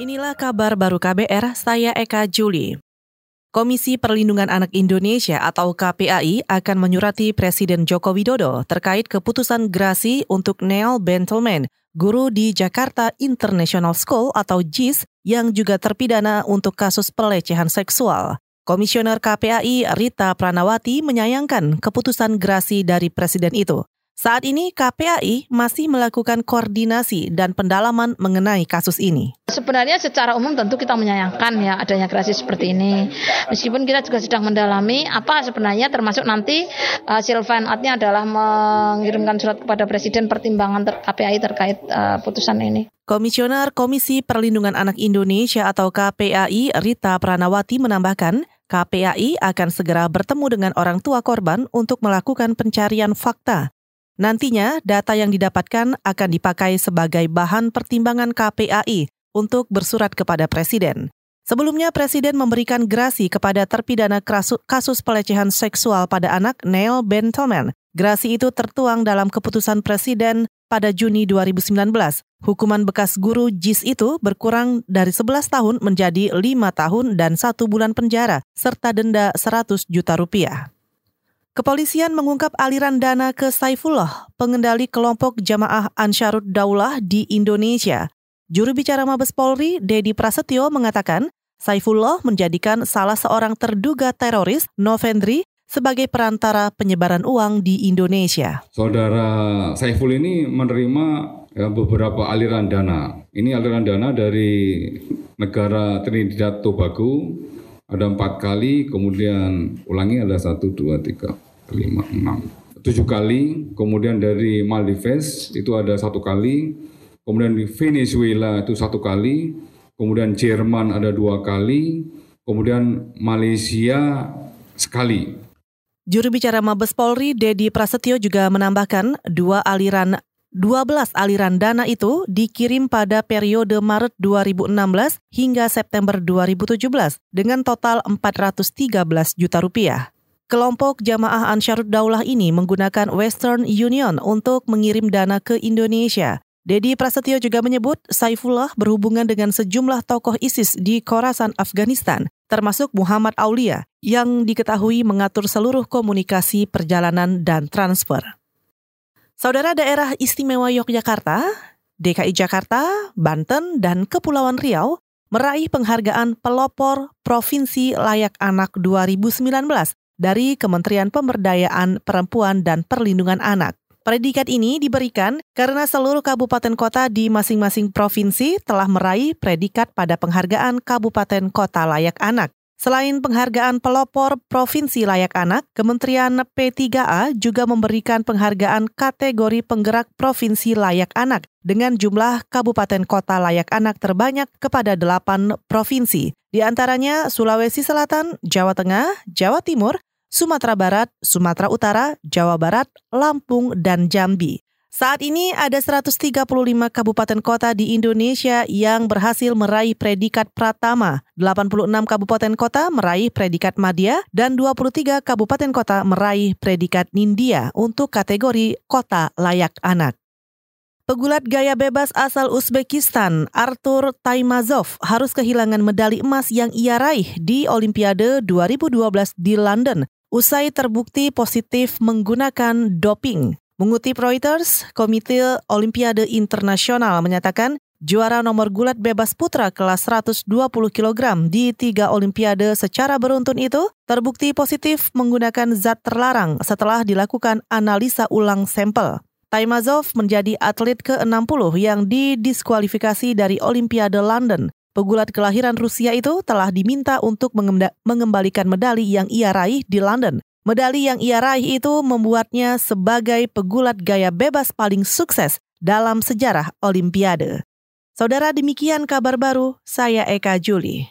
Inilah kabar baru KBR, saya Eka Juli. Komisi Perlindungan Anak Indonesia atau KPAI akan menyurati Presiden Joko Widodo terkait keputusan grasi untuk Neil Bentelman, guru di Jakarta International School atau JIS yang juga terpidana untuk kasus pelecehan seksual. Komisioner KPAI Rita Pranawati menyayangkan keputusan grasi dari presiden itu. Saat ini KPAI masih melakukan koordinasi dan pendalaman mengenai kasus ini. Sebenarnya secara umum tentu kita menyayangkan ya adanya gerasi seperti ini. Meskipun kita juga sedang mendalami apa sebenarnya termasuk nanti hasil fine art-nya adalah mengirimkan surat kepada Presiden pertimbangan ter KPAI terkait uh, putusan ini. Komisioner Komisi Perlindungan Anak Indonesia atau KPAI Rita Pranawati menambahkan, KPAI akan segera bertemu dengan orang tua korban untuk melakukan pencarian fakta. Nantinya, data yang didapatkan akan dipakai sebagai bahan pertimbangan KPAI untuk bersurat kepada Presiden. Sebelumnya, Presiden memberikan grasi kepada terpidana kasus pelecehan seksual pada anak Neil Bentelman. Grasi itu tertuang dalam keputusan Presiden pada Juni 2019. Hukuman bekas guru JIS itu berkurang dari 11 tahun menjadi 5 tahun dan 1 bulan penjara, serta denda 100 juta rupiah. Kepolisian mengungkap aliran dana ke Saifullah, pengendali kelompok jamaah Ansarut Daulah di Indonesia. Juru bicara Mabes Polri, Dedi Prasetyo, mengatakan Saifullah menjadikan salah seorang terduga teroris, Novendri, sebagai perantara penyebaran uang di Indonesia. Saudara Saiful ini menerima ya, beberapa aliran dana. Ini aliran dana dari negara Trinidad Tobago, ada empat kali, kemudian ulangi ada satu, dua, tiga, lima, enam, tujuh kali, kemudian dari Maldives itu ada satu kali, kemudian di Venezuela itu satu kali, kemudian Jerman ada dua kali, kemudian Malaysia sekali. Juru bicara Mabes Polri, Dedi Prasetyo juga menambahkan dua aliran 12 aliran dana itu dikirim pada periode Maret 2016 hingga September 2017 dengan total 413 juta rupiah. Kelompok jamaah Ansarut Daulah ini menggunakan Western Union untuk mengirim dana ke Indonesia. Dedi Prasetyo juga menyebut Saifullah berhubungan dengan sejumlah tokoh ISIS di Khorasan, Afghanistan, termasuk Muhammad Aulia, yang diketahui mengatur seluruh komunikasi perjalanan dan transfer. Saudara daerah istimewa Yogyakarta, DKI Jakarta, Banten, dan Kepulauan Riau meraih penghargaan pelopor Provinsi Layak Anak 2019 dari Kementerian Pemberdayaan Perempuan dan Perlindungan Anak. Predikat ini diberikan karena seluruh kabupaten kota di masing-masing provinsi telah meraih predikat pada penghargaan Kabupaten Kota Layak Anak. Selain penghargaan pelopor Provinsi Layak Anak, Kementerian P3A juga memberikan penghargaan kategori penggerak Provinsi Layak Anak dengan jumlah kabupaten kota layak anak terbanyak kepada delapan provinsi, di antaranya Sulawesi Selatan, Jawa Tengah, Jawa Timur, Sumatera Barat, Sumatera Utara, Jawa Barat, Lampung, dan Jambi. Saat ini ada 135 kabupaten kota di Indonesia yang berhasil meraih predikat Pratama, 86 kabupaten kota meraih predikat Madya, dan 23 kabupaten kota meraih predikat Nindya untuk kategori kota layak anak. Pegulat gaya bebas asal Uzbekistan, Artur Taimazov, harus kehilangan medali emas yang ia raih di Olimpiade 2012 di London usai terbukti positif menggunakan doping. Mengutip Reuters, Komite Olimpiade Internasional menyatakan juara nomor gulat bebas putra kelas 120 kg di tiga Olimpiade secara beruntun itu terbukti positif menggunakan zat terlarang setelah dilakukan analisa ulang sampel. Taimazov menjadi atlet ke-60 yang didiskualifikasi dari Olimpiade London. Pegulat kelahiran Rusia itu telah diminta untuk mengembalikan medali yang ia raih di London Medali yang ia raih itu membuatnya sebagai pegulat gaya bebas paling sukses dalam sejarah Olimpiade. Saudara demikian kabar baru, saya Eka Juli.